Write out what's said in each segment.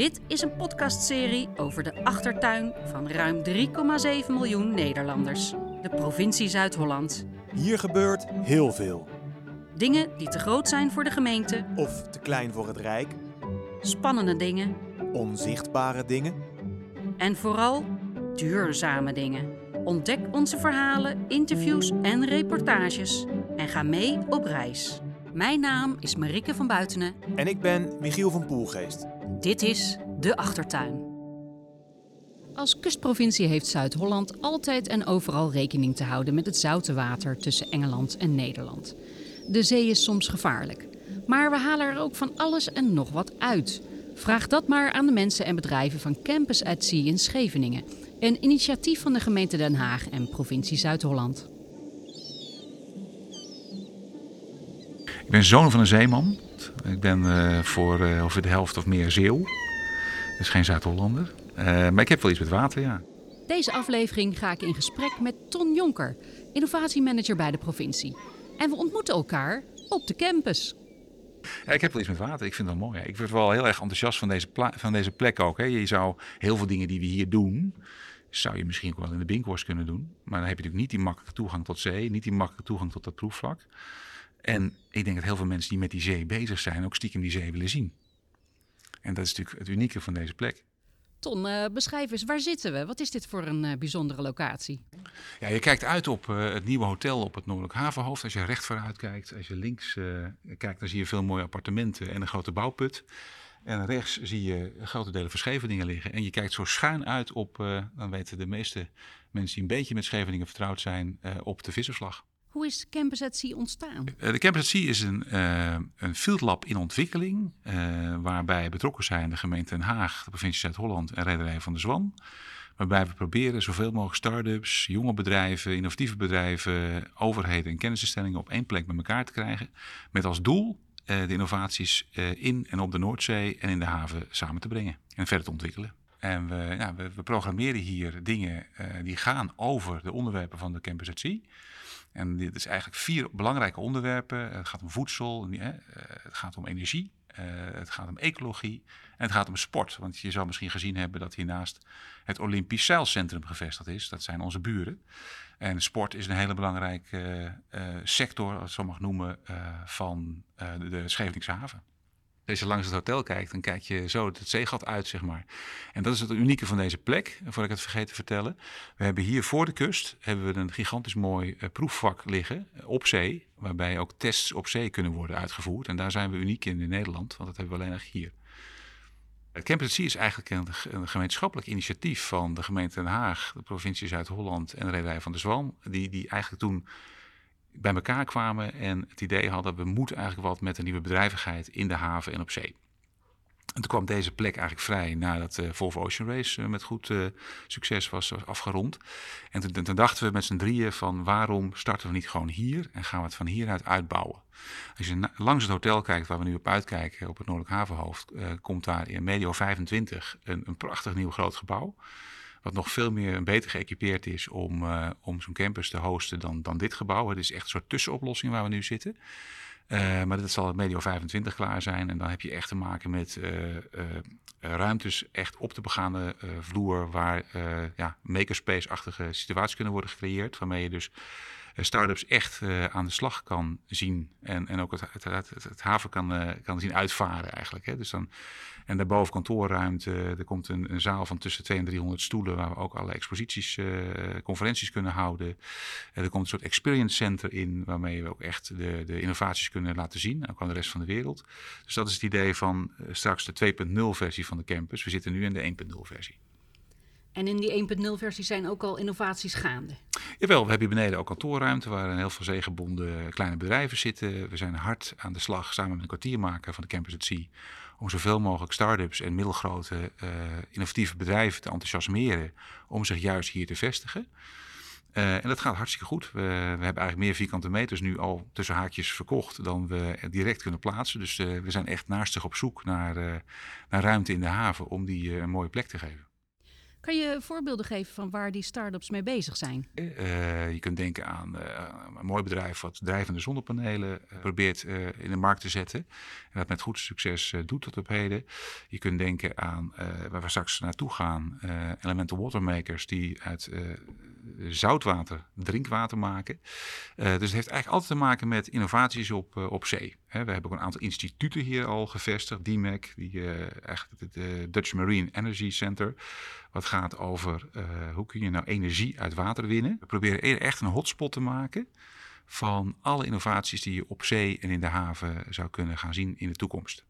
Dit is een podcastserie over de achtertuin van ruim 3,7 miljoen Nederlanders, de provincie Zuid-Holland. Hier gebeurt heel veel. Dingen die te groot zijn voor de gemeente, Of te klein voor het Rijk, spannende dingen onzichtbare dingen. en vooral duurzame dingen. Ontdek onze verhalen, interviews en reportages en ga mee op reis. Mijn naam is Marike van Buitenen. En ik ben Michiel van Poelgeest. Dit is De Achtertuin. Als kustprovincie heeft Zuid-Holland altijd en overal rekening te houden met het zoute water tussen Engeland en Nederland. De zee is soms gevaarlijk, maar we halen er ook van alles en nog wat uit. Vraag dat maar aan de mensen en bedrijven van Campus at Sea in Scheveningen, een initiatief van de gemeente Den Haag en provincie Zuid-Holland. Ik ben zoon van een zeeman. Ik ben eh, voor eh, over de helft of meer Zeeuw. Dus geen Zuid-Hollander. Eh, maar ik heb wel iets met water, ja. Deze aflevering ga ik in gesprek met Ton Jonker, innovatiemanager bij de provincie. En we ontmoeten elkaar op de campus. ja. Ik heb wel iets met water. Ik vind het wel mooi. Ik word wel heel erg enthousiast van deze, van deze plek ook. Hè. Je zou heel veel dingen die we hier doen, zou je misschien ook wel in de Binkhorst kunnen doen. Maar dan heb je natuurlijk niet die makkelijke toegang tot zee, niet die makkelijke toegang tot dat proefvlak. En ik denk dat heel veel mensen die met die zee bezig zijn, ook stiekem die zee willen zien. En dat is natuurlijk het unieke van deze plek. Ton, eh, beschrijf eens, waar zitten we? Wat is dit voor een eh, bijzondere locatie? Ja, je kijkt uit op eh, het nieuwe hotel op het Noordelijk Havenhoofd. Als je recht vooruit kijkt, als je links kijkt, dan zie je veel mooie appartementen en een grote bouwput. En rechts zie je grote delen van Scheveningen liggen. En je kijkt zo schuin uit op, dan weten de meeste mensen die een beetje met Scheveningen vertrouwd zijn, op de visserslag. Hoe is Campus at Sea ontstaan? Eh, De Campus at Sea is een, eh, een in ontwikkeling, eh, waarbij betrokken zijn de gemeente Den Haag, de provincie Zuid-Holland en Rederij van de Zwan. Waarbij we proberen zoveel mogelijk start-ups, jonge bedrijven, innovatieve bedrijven, overheden en kennisinstellingen op één plek bij elkaar te krijgen. Met als doel de innovaties in en op de Noordzee en in de haven samen te brengen en verder te ontwikkelen. En we, ja, we, we programmeren hier dingen die gaan over de onderwerpen van de Campus at Sea. En dit is eigenlijk vier belangrijke onderwerpen. Het gaat om voedsel, eh, het gaat om energie, eh, het gaat om ecologie en het gaat om sport. Want je zou misschien gezien hebben dat hiernaast het Olympisch Zeilcentrum gevestigd is. Dat zijn onze buren. En sport is een hele belangrijke eh, sector, als ik zo mag noemen, van de Scheveningse haven. Als je langs het hotel kijkt, dan kijk je zo het zeegat uit, zeg maar. En dat is het unieke van deze plek, voor ik het vergeet te vertellen. We hebben hier voor de kust hebben we een gigantisch mooi eh, proefvak liggen eh, op zee, waarbij ook tests op zee kunnen worden uitgevoerd. En daar zijn we uniek in in Nederland, want dat hebben we alleen nog hier. Het Sea is eigenlijk een, een gemeenschappelijk initiatief van de gemeente Den Haag, de provincie Zuid-Holland en de Rederij van de Zwan, die, die eigenlijk toen bij elkaar kwamen en het idee hadden, we moeten eigenlijk wat met een nieuwe bedrijvigheid in de haven en op zee. En toen kwam deze plek eigenlijk vrij nadat de Volvo Ocean Race eh, met goed eh, succes was, afgerond. En toen, dachten we met z'n drieën van waarom starten we niet gewoon hier en gaan we het van hieruit uitbouwen. Als je langs het hotel kijkt waar we nu op uitkijken, op het Noordelijk Havenhoofd, eh, komt daar in medio 25 een, een prachtig nieuw groot gebouw. Wat nog veel meer en beter geëquipeerd is om, eh, om zo'n campus te hosten dan, dan dit gebouw. Het is echt een soort tussenoplossing waar we nu zitten. Eh, maar dat zal medio 25 klaar zijn. En dan heb je echt te maken met eh, ruimtes echt op de begaande eh, vloer. Waar ja, makerspace-achtige situaties kunnen worden gecreëerd. Waarmee je dus start-ups echt eh, aan de slag kan zien. En, en ook het, het, haven kan, eh, kan zien uitvaren eigenlijk. Hè. Dus dan, en daarboven kantoorruimte. Er komt een, een zaal van tussen 200 en 300 stoelen. Waar we ook alle exposities, eh, conferenties kunnen houden. Eh, er komt een soort experience center in. Waarmee we ook echt de, de innovaties kunnen laten zien. Ook aan de rest van de wereld. Dus dat is het idee van eh, straks de 2.0 versie van de campus. We zitten nu in de 1.0 versie. En in die 1.0 versie zijn ook al innovaties gaande. Jawel, we hebben hier beneden ook kantoorruimte waar heel veel zeegebonden kleine bedrijven zitten. We zijn hard aan de slag samen met een kwartiermaker van de Campus at Sea om zoveel mogelijk start-ups en middelgrote eh, innovatieve bedrijven te enthousiasmeren om zich juist hier te vestigen. Eh, en dat gaat hartstikke goed. We, we hebben eigenlijk meer vierkante meters nu al tussen haakjes verkocht dan we direct kunnen plaatsen. Dus eh, we zijn echt naastig op zoek naar, naar ruimte in de haven om die een mooie plek te geven. Kan je voorbeelden geven van waar die start-ups mee bezig zijn? Uh, je kunt denken aan uh, een mooi bedrijf wat drijvende zonnepanelen uh, probeert in de markt te zetten. En dat met goed succes doet tot op heden. Je kunt denken aan waar we straks naartoe gaan. elemental watermakers die uit zoutwater drinkwater maken. dus het heeft eigenlijk altijd te maken met innovaties op, op zee. We hebben ook een aantal instituten hier al gevestigd. DMAC, die, eigenlijk het Dutch Marine Energy Center. Wat gaat over hoe kun je nou energie uit water winnen. We proberen echt een hotspot te maken van alle innovaties die je op zee en in de haven zou kunnen gaan zien in de toekomst.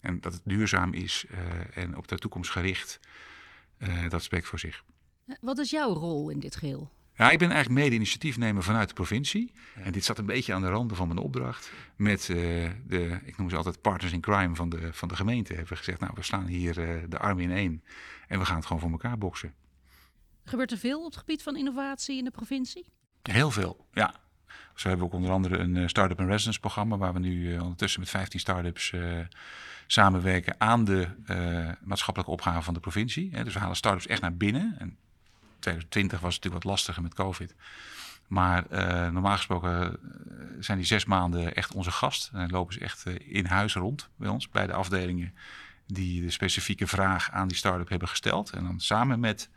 En dat het duurzaam is en op de toekomst gericht, dat spreekt voor zich. Wat is jouw rol in dit geheel? Ja, ik ben eigenlijk mede-initiatiefnemer vanuit de provincie. En dit zat een beetje aan de randen van mijn opdracht. Met uh, de, ik noem ze altijd partners in crime van de, van de gemeente. Hebben we gezegd, nou, we slaan hier uh, de armen in één. En we gaan het gewoon voor elkaar boksen. Gebeurt er veel op het gebied van innovatie in de provincie? Heel veel, ja. Zo hebben we ook onder andere een uh, Startup and Residence programma... waar we nu ondertussen met 15 start-ups samenwerken aan de maatschappelijke opgave van de provincie. Dus we halen start-ups echt naar binnen. En 2020 was natuurlijk wat lastiger met COVID. Maar uh, normaal gesproken eh, zijn die zes maanden echt onze gast. En lopen ze echt uh, in huis rond bij ons, bij de afdelingen die de specifieke vraag aan die start-up hebben gesteld. En dan samen met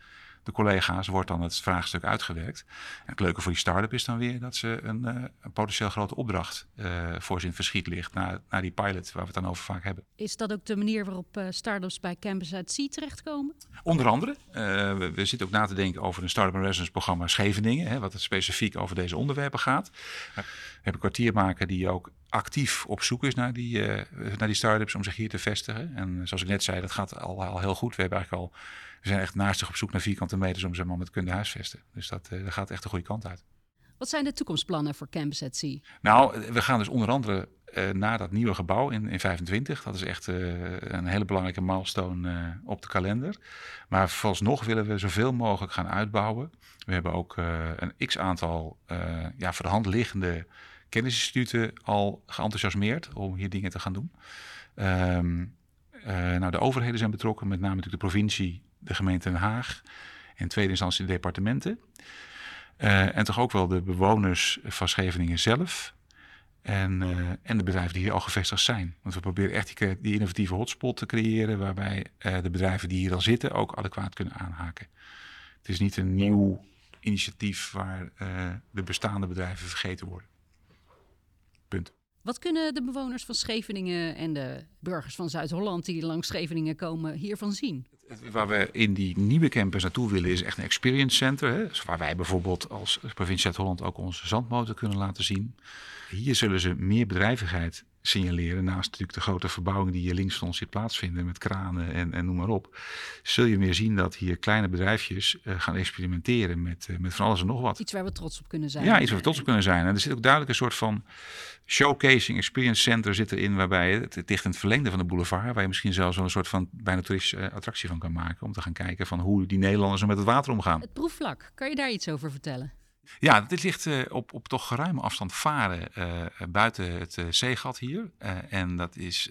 de collega's wordt dan het vraagstuk uitgewerkt. En het leuke voor die start-up is dan weer dat ze een, uh, een potentieel grote opdracht uh, voor ze in verschiet ligt naar, naar die pilot waar we het dan over vaak hebben. Is dat ook de manier waarop uh, start-ups bij Campus at Sea terechtkomen? Onder andere. We, we, zitten ook na te denken over een start-up residence programma Scheveningen, hè, wat het specifiek over deze onderwerpen gaat. We hebben kwartiermaker die ook actief op zoek is naar die, naar die start-ups om zich hier te vestigen. En zoals ik net zei, dat gaat al, al heel goed. We hebben eigenlijk al we zijn echt naastig op zoek naar vierkante meters om ze maar met kunde huisvesten. Dus dat, uh, dat gaat echt de goede kant uit. Wat zijn de toekomstplannen voor Campus at Sea? Nou, we gaan dus onder andere uh, naar dat nieuwe gebouw in, in 25. Dat is echt uh, een hele belangrijke milestone op de kalender. Maar vooralsnog willen we zoveel mogelijk gaan uitbouwen. We hebben ook een x-aantal ja, voor de hand liggende kennisinstituten al geenthousiasmeerd om hier dingen te gaan doen. Um, nou, de overheden zijn betrokken, met name natuurlijk de provincie, de gemeente Den Haag en tweede instantie de departementen. Uh, en toch ook wel de bewoners van Scheveningen zelf. En, uh, en de bedrijven die hier al gevestigd zijn. Want we proberen echt die, die innovatieve hotspot te creëren. waarbij de bedrijven die hier al zitten ook adequaat kunnen aanhaken. Het is niet een nieuw initiatief waar de bestaande bedrijven vergeten worden. Wat kunnen de bewoners van Scheveningen en de burgers van Zuid-Holland die langs Scheveningen komen hiervan zien? Waar we in die nieuwe campus naartoe willen is echt een experience center. Hè? Dus waar wij bijvoorbeeld als provincie Zuid-Holland ook onze zandmotor kunnen laten zien. Hier zullen ze meer bedrijvigheid signaleren. Naast natuurlijk de grote verbouwing die hier links van ons ziet plaatsvinden met kranen en, en noem maar op. Zul je meer zien dat hier kleine bedrijfjes uh, gaan experimenteren met, uh, met van alles en nog wat. Iets waar we trots op kunnen zijn. Ja, iets waar we trots op kunnen zijn. En er zit ook duidelijk een soort van showcasing, experience center zit erin. Waarbij het, het ligt in het verlengde van de boulevard. Waar je misschien zelfs wel een soort van bijna toeristische attractie van kan maken. Om te gaan kijken van hoe die Nederlanders er met het water omgaan. Het proefvlak, kan je daar iets over vertellen? Ja, dit ligt uh, op, op toch geruime afstand varen uh, buiten het zeegat hier. en dat is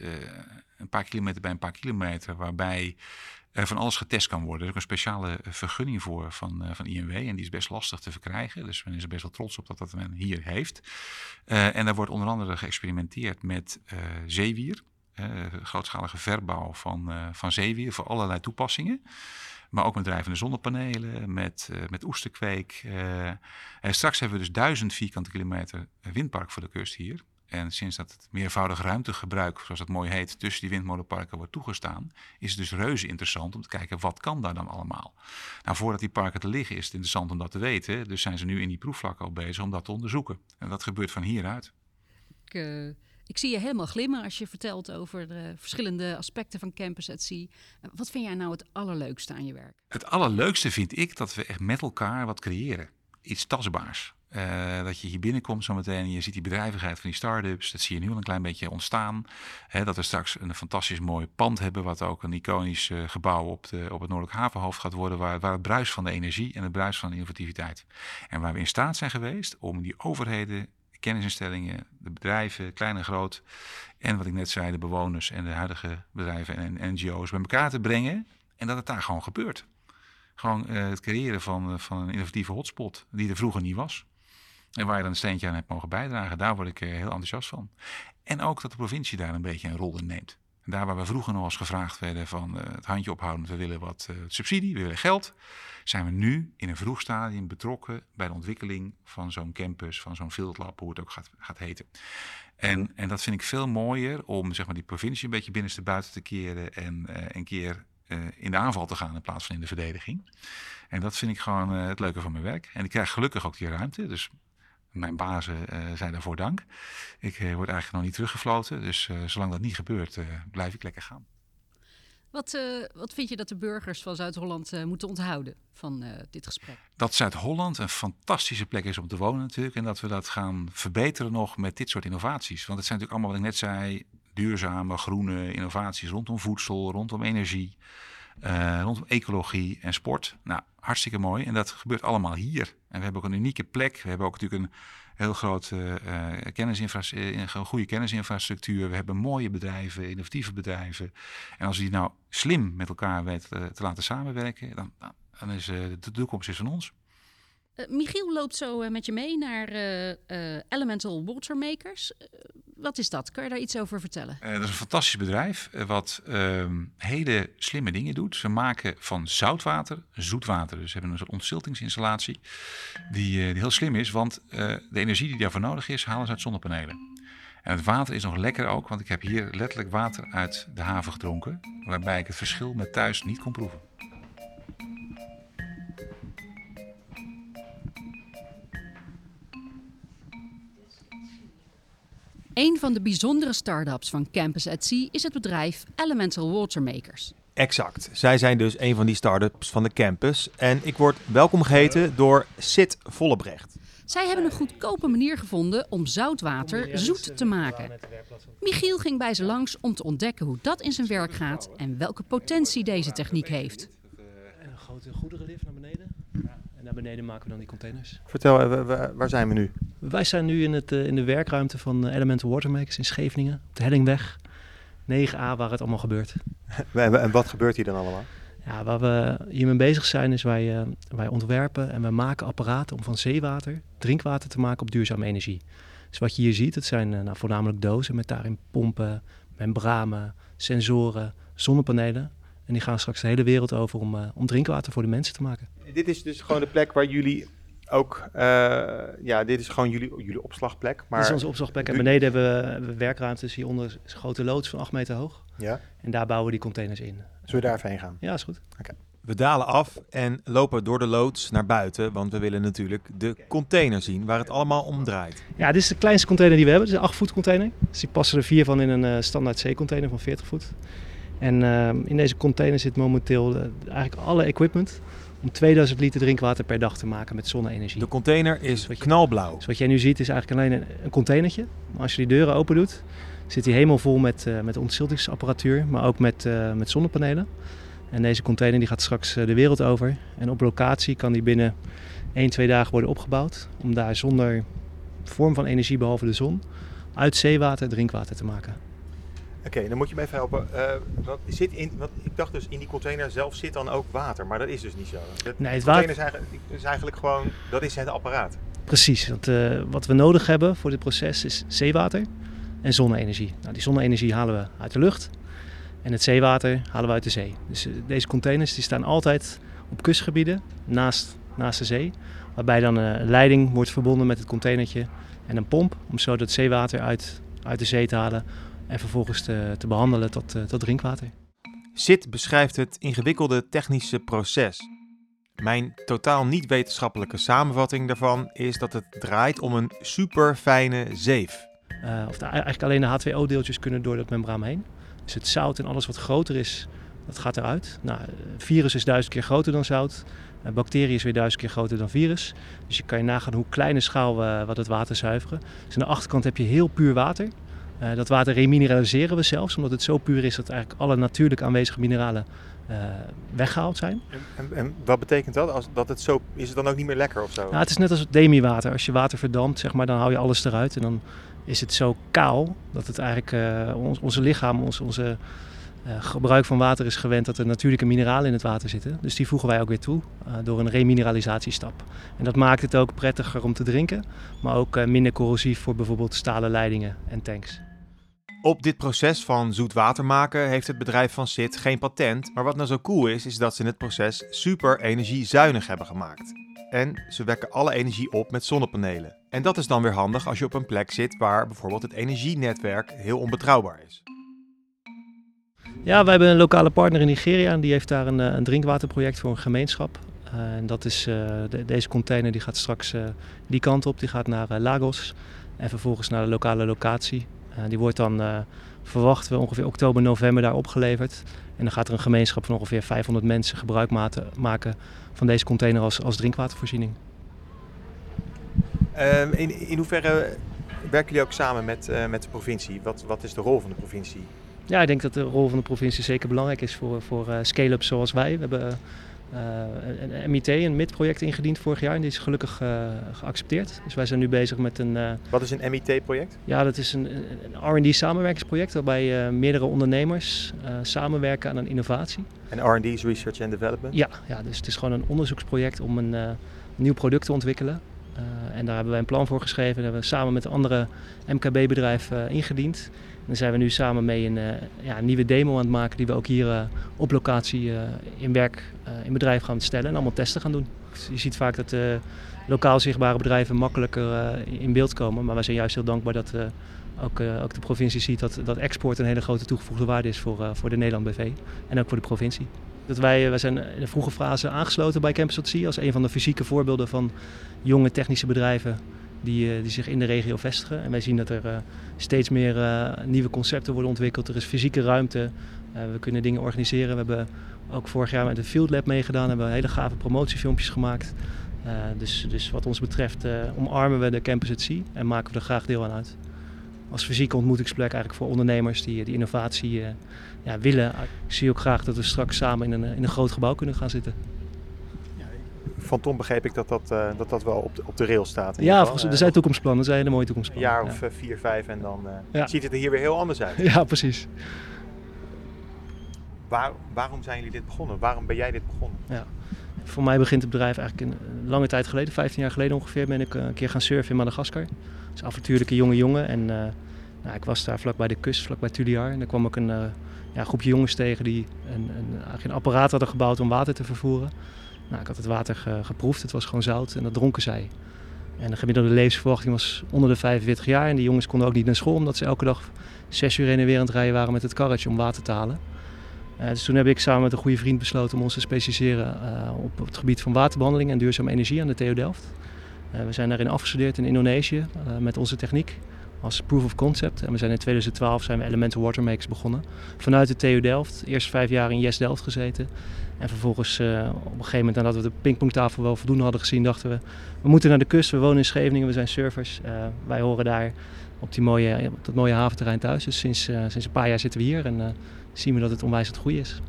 een paar kilometer bij een paar kilometer, waarbij van alles getest kan worden. Er is ook een speciale vergunning voor van, van INW en die is best lastig te verkrijgen. Dus men is er best wel trots op dat dat men hier heeft. en er wordt onder andere geëxperimenteerd met zeewier. grootschalige verbouw van, van zeewier voor allerlei toepassingen. Maar ook met drijvende zonnepanelen, met, uh, met oesterkweek. En straks hebben we dus duizend vierkante kilometer windpark voor de kust hier. En sinds dat het meervoudig ruimtegebruik, zoals dat mooi heet, tussen die windmolenparken wordt toegestaan, is het dus reuze interessant om te kijken wat kan daar dan allemaal. Nou, voordat die parken te liggen is het interessant om dat te weten. Dus zijn ze nu in die proefvlakken al bezig om dat te onderzoeken. En dat gebeurt van hieruit. Ik, ik zie je helemaal glimmen als je vertelt over de verschillende aspecten van Campus at Sea. Wat vind jij nou het allerleukste aan je werk? Het allerleukste vind ik dat we echt met elkaar wat creëren. Iets tastbaars. Uh, dat je hier binnenkomt zometeen en je ziet die bedrijvigheid van die start-ups. Dat zie je nu al een klein beetje ontstaan. He, dat we straks een fantastisch mooi pand hebben, wat ook een iconisch uh, gebouw op, de, op het Noordelijk Havenhoofd gaat worden, waar, waar het bruis van de energie en het bruis van de innovativiteit. En waar we in staat zijn geweest om die overheden kennisinstellingen, de bedrijven, klein en groot. En wat ik net zei, de bewoners en de huidige bedrijven en NGO's bij elkaar te brengen. En dat het daar gewoon gebeurt. Gewoon eh, het creëren van, van een innovatieve hotspot die er vroeger niet was. En waar je dan een steentje aan hebt mogen bijdragen. Daar word ik heel enthousiast van. En ook dat de provincie daar een beetje een rol in neemt. Daar waar we vroeger nog eens gevraagd werden van het handje ophouden, we willen wat subsidie, we willen geld zijn we nu in een vroeg stadium betrokken bij de ontwikkeling van zo'n campus, van zo'n field hoe het ook gaat, gaat heten. En, en dat vind ik veel mooier om zeg maar, die provincie een beetje binnenste buiten te keren en uh, een keer in de aanval te gaan in plaats van in de verdediging. En dat vind ik gewoon het leuke van mijn werk. En ik krijg gelukkig ook die ruimte. Dus mijn bazen zijn daarvoor dank. Ik word eigenlijk nog niet teruggefloten. Dus zolang dat niet gebeurt, blijf ik lekker gaan. Wat, uh, wat vind je dat de burgers van Zuid-Holland uh, moeten onthouden van uh, dit gesprek? Dat Zuid-Holland een fantastische plek is om te wonen natuurlijk. En dat we dat gaan verbeteren nog met dit soort innovaties. Want het zijn natuurlijk allemaal, wat ik net zei, duurzame, groene innovaties rondom voedsel, rondom energie, rondom ecologie en sport. Nou, hartstikke mooi. En dat gebeurt allemaal hier. En we hebben ook een unieke plek. We hebben ook natuurlijk een heel grote uh, kennisinfrastructuur, een goede kennisinfrastructuur. We hebben mooie bedrijven, innovatieve bedrijven. En als we die nou slim met elkaar weten te laten samenwerken, dan, dan is de toekomst is van ons. Uh, Michiel loopt zo met je mee naar Elemental Watermakers wat is dat? Kan je daar iets over vertellen? Dat is een fantastisch bedrijf wat uh, hele slimme dingen doet. Ze maken van zoutwater zoetwater. Dus ze hebben een soort ontziltingsinstallatie die, die heel slim is. Want de energie die daarvoor nodig is, halen ze uit zonnepanelen. En het water is nog lekker ook, want ik heb hier letterlijk water uit de haven gedronken. Waarbij ik het verschil met thuis niet kon proeven. Een van de bijzondere start-ups van Campus at Sea is het bedrijf Elemental Watermakers. Exact. Zij zijn dus een van die start-ups van de campus. En ik word welkom geheten door Sid Vollebrecht. Zij hebben een goedkope manier gevonden om zoutwater zoet te maken. Michiel ging bij ze langs om te ontdekken hoe dat in zijn werk gaat en welke potentie deze techniek heeft. Een grote goederenlift naar beneden. Beneden maken we dan die containers. Vertel, waar zijn we nu? Wij zijn nu in, het, in de werkruimte van Elemental Watermakers in Scheveningen, op de Hellingweg. 9a, waar het allemaal gebeurt. en wat gebeurt hier dan allemaal? Ja, waar we hiermee bezig zijn is wij, uh, wij ontwerpen en we maken apparaten om van zeewater drinkwater te maken op duurzame energie. Dus wat je hier ziet, het zijn uh, nou, voornamelijk dozen met daarin pompen, membranen, sensoren, zonnepanelen. En die gaan straks de hele wereld over om, uh, om drinkwater voor de mensen te maken. Dit is dus gewoon de plek waar jullie ook, uh, ja, dit is gewoon jullie, jullie opslagplek. Maar dit is onze opslagplek. En beneden hebben we, we werkruimtes hieronder, is een grote loods van 8 meter hoog. Ja. En daar bouwen we die containers in. Zullen we daar even heen gaan? Ja, is goed. Okay. We dalen af en lopen door de loods naar buiten, want we willen natuurlijk de container zien waar het allemaal om draait. Ja, dit is de kleinste container die we hebben. Het is een 8 voet container. Dus die passen er vier van in een uh, standaard zeecontainer van 40 voet. En uh, in deze container zit momenteel uh, eigenlijk alle equipment om 2000 liter drinkwater per dag te maken met zonne-energie. De container is dus knalblauw. Dus wat jij nu ziet is eigenlijk alleen een, een containertje. Maar als je die deuren open doet, zit hij helemaal vol met, uh, met ontziltingsapparatuur, maar ook met, uh, met zonnepanelen. En deze container die gaat straks uh, de wereld over. En op locatie kan die binnen 1, 2 dagen worden opgebouwd. Om daar zonder vorm van energie behalve de zon uit zeewater drinkwater te maken. Oké, okay, dan moet je me even helpen. Uh, wat zit in, wat, ik dacht dus in die container zelf zit dan ook water, maar dat is dus niet zo. Dat, nee, het water is eigenlijk, is eigenlijk gewoon, dat is het apparaat. Precies, want uh, wat we nodig hebben voor dit proces is zeewater en zonne-energie. Nou, die zonne-energie halen we uit de lucht en het zeewater halen we uit de zee. Dus uh, deze containers die staan altijd op kustgebieden naast, naast de zee, waarbij dan een leiding wordt verbonden met het containertje en een pomp om zo dat zeewater uit, uit de zee te halen en vervolgens te, te behandelen tot, uh, tot drinkwater. Sid beschrijft het ingewikkelde technische proces. Mijn totaal niet wetenschappelijke samenvatting daarvan is dat het draait om een super fijne zeef. Uh, of de, eigenlijk alleen de H2O-deeltjes kunnen door dat membraan heen. Dus het zout en alles wat groter is, dat gaat eruit. Nou, virus is duizend keer groter dan zout. Uh, bacterie is weer duizend keer groter dan virus. Dus je kan je nagaan hoe kleine schaal we wat het water zuiveren. Dus aan de achterkant heb je heel puur water. Uh, dat water remineraliseren we zelfs, omdat het zo puur is dat eigenlijk alle natuurlijk aanwezige mineralen uh, weggehaald zijn. En, en, en, wat betekent dat? Als, dat het zo, is het dan ook niet meer lekker of zo? Nou, het is net als demi-water. Als je water verdampt, zeg maar, dan hou je alles eruit. En dan is het zo kaal dat het eigenlijk uh, ons, onze lichaam, ons, onze gebruik van water is gewend dat er natuurlijke mineralen in het water zitten. Dus die voegen wij ook weer toe uh, door een remineralisatiestap. En dat maakt het ook prettiger om te drinken, maar ook uh, minder corrosief voor bijvoorbeeld stalen leidingen en tanks. Op dit proces van zoet water maken heeft het bedrijf van SIT geen patent. Maar wat nou zo cool is, is dat ze het proces super energiezuinig hebben gemaakt. En ze wekken alle energie op met zonnepanelen. En dat is dan weer handig als je op een plek zit waar bijvoorbeeld het energienetwerk heel onbetrouwbaar is. Ja, we hebben een lokale partner in Nigeria en die heeft daar een, een drinkwaterproject voor een gemeenschap. Uh, en dat is, de, deze container die gaat straks die kant op, die gaat naar Lagos en vervolgens naar de lokale locatie. die wordt dan, verwachten we, ongeveer oktober, november daar opgeleverd. En dan gaat er een gemeenschap van ongeveer 500 mensen gebruik maken van deze container als, als drinkwatervoorziening. Um, in, in hoeverre werken jullie ook samen met, met de provincie? Wat, wat is de rol van de provincie? Ja, ik denk dat de rol van de provincie zeker belangrijk is voor, voor uh, scale-ups zoals wij. We hebben uh, een, MIT, een MIT-project ingediend vorig jaar en die is gelukkig uh, geaccepteerd. Dus wij zijn nu bezig met een... Wat is een MIT-project? Ja, dat is een, een R&D samenwerkingsproject waarbij meerdere ondernemers samenwerken aan een innovatie. En R&D is Research and Development? Ja, ja, dus het is gewoon een onderzoeksproject om een nieuw product te ontwikkelen. En daar hebben wij een plan voor geschreven. Dat hebben we samen met andere MKB-bedrijven ingediend. Daar zijn we nu samen mee een, uh, ja, een nieuwe demo aan het maken die we ook hier op locatie in werk, in bedrijf gaan stellen en allemaal testen gaan doen. Je ziet vaak dat lokaal zichtbare bedrijven makkelijker in beeld komen, maar wij zijn juist heel dankbaar dat ook, ook de provincie ziet dat, dat export een hele grote toegevoegde waarde is voor, voor de Nederland BV en ook voor de provincie. Dat wij, wij zijn in de vroege fase aangesloten bij Campus.c als een van de fysieke voorbeelden van jonge technische bedrijven die, die zich in de regio vestigen. En wij zien dat er steeds meer uh, nieuwe concepten worden ontwikkeld. Er is fysieke ruimte. We kunnen dingen organiseren. We hebben ook vorig jaar met de Field Lab meegedaan. Hebben hele gave promotiefilmpjes gemaakt. Dus, dus wat ons betreft omarmen we de Campus at Sea en maken we er graag deel aan uit. Als fysieke ontmoetingsplek eigenlijk voor ondernemers die, die innovatie ja, willen. Ik zie ook graag dat we straks samen in een, in een groot gebouw kunnen gaan zitten van Tom begreep ik dat dat, uh, dat, dat wel op de, op de rail staat. Ja, volgens, er zijn toekomstplannen. Er zijn hele mooie toekomstplannen. Een jaar of ja. vier, vijf en dan uh, ja. ziet het er hier weer heel anders uit. Ja, precies. Waar, waarom zijn jullie dit begonnen? Waarom ben jij dit begonnen? Ja. Voor mij begint het bedrijf eigenlijk een lange tijd geleden, 15 jaar geleden ongeveer, ben ik een keer gaan surfen in Madagaskar. Is avontuurlijke jonge jongen. En uh, nou, ik was daar vlak bij de kust, vlak bij Tuliar. En daar kwam ik een ja, groepje jongens tegen die een, een, een apparaat hadden gebouwd om water te vervoeren. Nou, ik had het water geproefd, het was gewoon zout en dat dronken zij. En de gemiddelde levensverwachting was onder de 45 jaar. En die jongens konden ook niet naar school, omdat ze elke dag zes uur heen en weer aan het rijden waren met het karretje om water te halen. Uh, dus toen heb ik samen met een goede vriend besloten om ons te specialiseren op het gebied van waterbehandeling en duurzame energie aan de TU Delft. Uh, we zijn daarin afgestudeerd in Indonesië met onze techniek als proof of concept. En we zijn in 2012 zijn we Elemental Watermakers begonnen. Vanuit de TU Delft. Eerst vijf jaar in Yes Delft gezeten. En vervolgens uh, op een gegeven moment nadat we de pingpongtafel wel voldoende hadden gezien, dachten we, we moeten naar de kust. We wonen in Scheveningen, we zijn surfers. Wij horen daar op, die mooie, op dat mooie haventerrein thuis. Dus sinds, sinds een paar jaar zitten we hier en zien we dat het onwijs het goede is.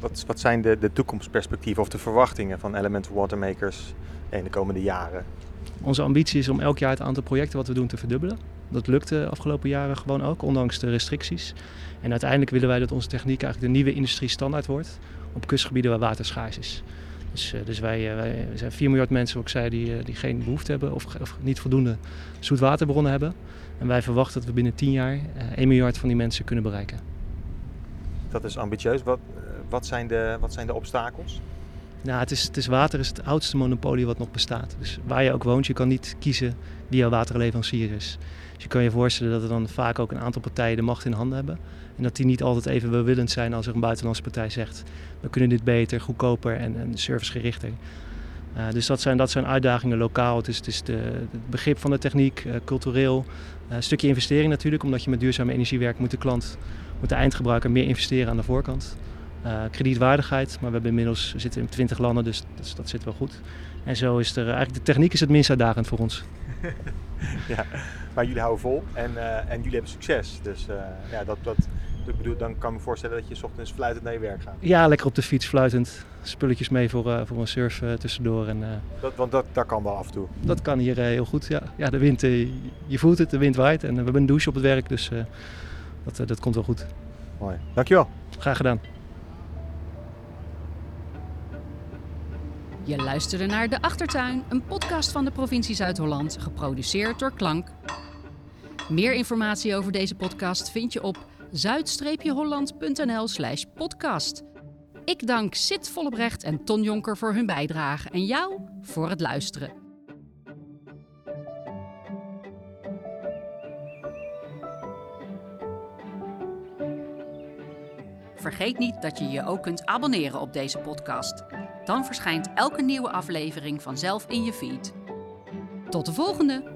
Wat, wat zijn de, de toekomstperspectieven of de verwachtingen van Elemental Watermakers in de komende jaren? Onze ambitie is om elk jaar het aantal projecten wat we doen te verdubbelen. Dat lukte de afgelopen jaren gewoon ook, ondanks de restricties. En uiteindelijk willen wij dat onze techniek eigenlijk de nieuwe industrie standaard wordt op kustgebieden waar water schaars is. Dus, uh, dus wij, uh, wij zijn 4 miljard mensen, zoals ik zei, die, uh, die geen behoefte hebben of, of, niet voldoende zoetwaterbronnen hebben. En wij verwachten dat we binnen 10 jaar 1 miljard van die mensen kunnen bereiken. Dat is ambitieus. Wat, wat, zijn, de, wat zijn de obstakels? Nou, het is, het is water is het oudste monopolie wat nog bestaat. Dus waar je ook woont, je kan niet kiezen wie jouw waterleverancier is. Dus je kan je voorstellen dat er dan vaak ook een aantal partijen de macht in handen hebben. En dat die niet altijd even welwillend zijn als er een buitenlandse partij zegt... we kunnen dit beter, goedkoper en, en servicegerichter. Uh, dus dat zijn, dat zijn uitdagingen lokaal. Het is, het, is de, het begrip van de techniek, uh, cultureel. Een stukje investering natuurlijk, omdat je met duurzame energie werkt... moet de klant, moet de eindgebruiker meer investeren aan de voorkant. Kredietwaardigheid, maar we hebben inmiddels we zitten in 20 landen, dus, dat zit wel goed. En zo is er eigenlijk de techniek is het minst uitdagend voor ons. ja, maar jullie houden vol en, uh, en jullie hebben succes. Dus uh, ja, dat, dat, ik bedoel, dan kan ik me voorstellen dat je s ochtends fluitend naar je werk gaat. Ja, lekker op de fiets fluitend. Spulletjes mee voor, uh, voor een surf tussendoor. En, dat, want dat, dat kan wel af en toe? Dat kan hier heel goed, ja. ja de wind, je voelt het, de wind waait. En we hebben een douche op het werk, dus dat, dat komt wel goed. Mooi, dankjewel. Graag gedaan. Je luisterde naar De Achtertuin, een podcast van de provincie Zuid-Holland, geproduceerd door Klank. Meer informatie over deze podcast vind je op zuid-holland.nl slash podcast. Ik dank Sid Vollebrecht en Ton Jonker voor hun bijdrage en jou voor het luisteren. Vergeet niet dat je je ook kunt abonneren op deze podcast. Dan verschijnt elke nieuwe aflevering vanzelf in je feed. Tot de volgende!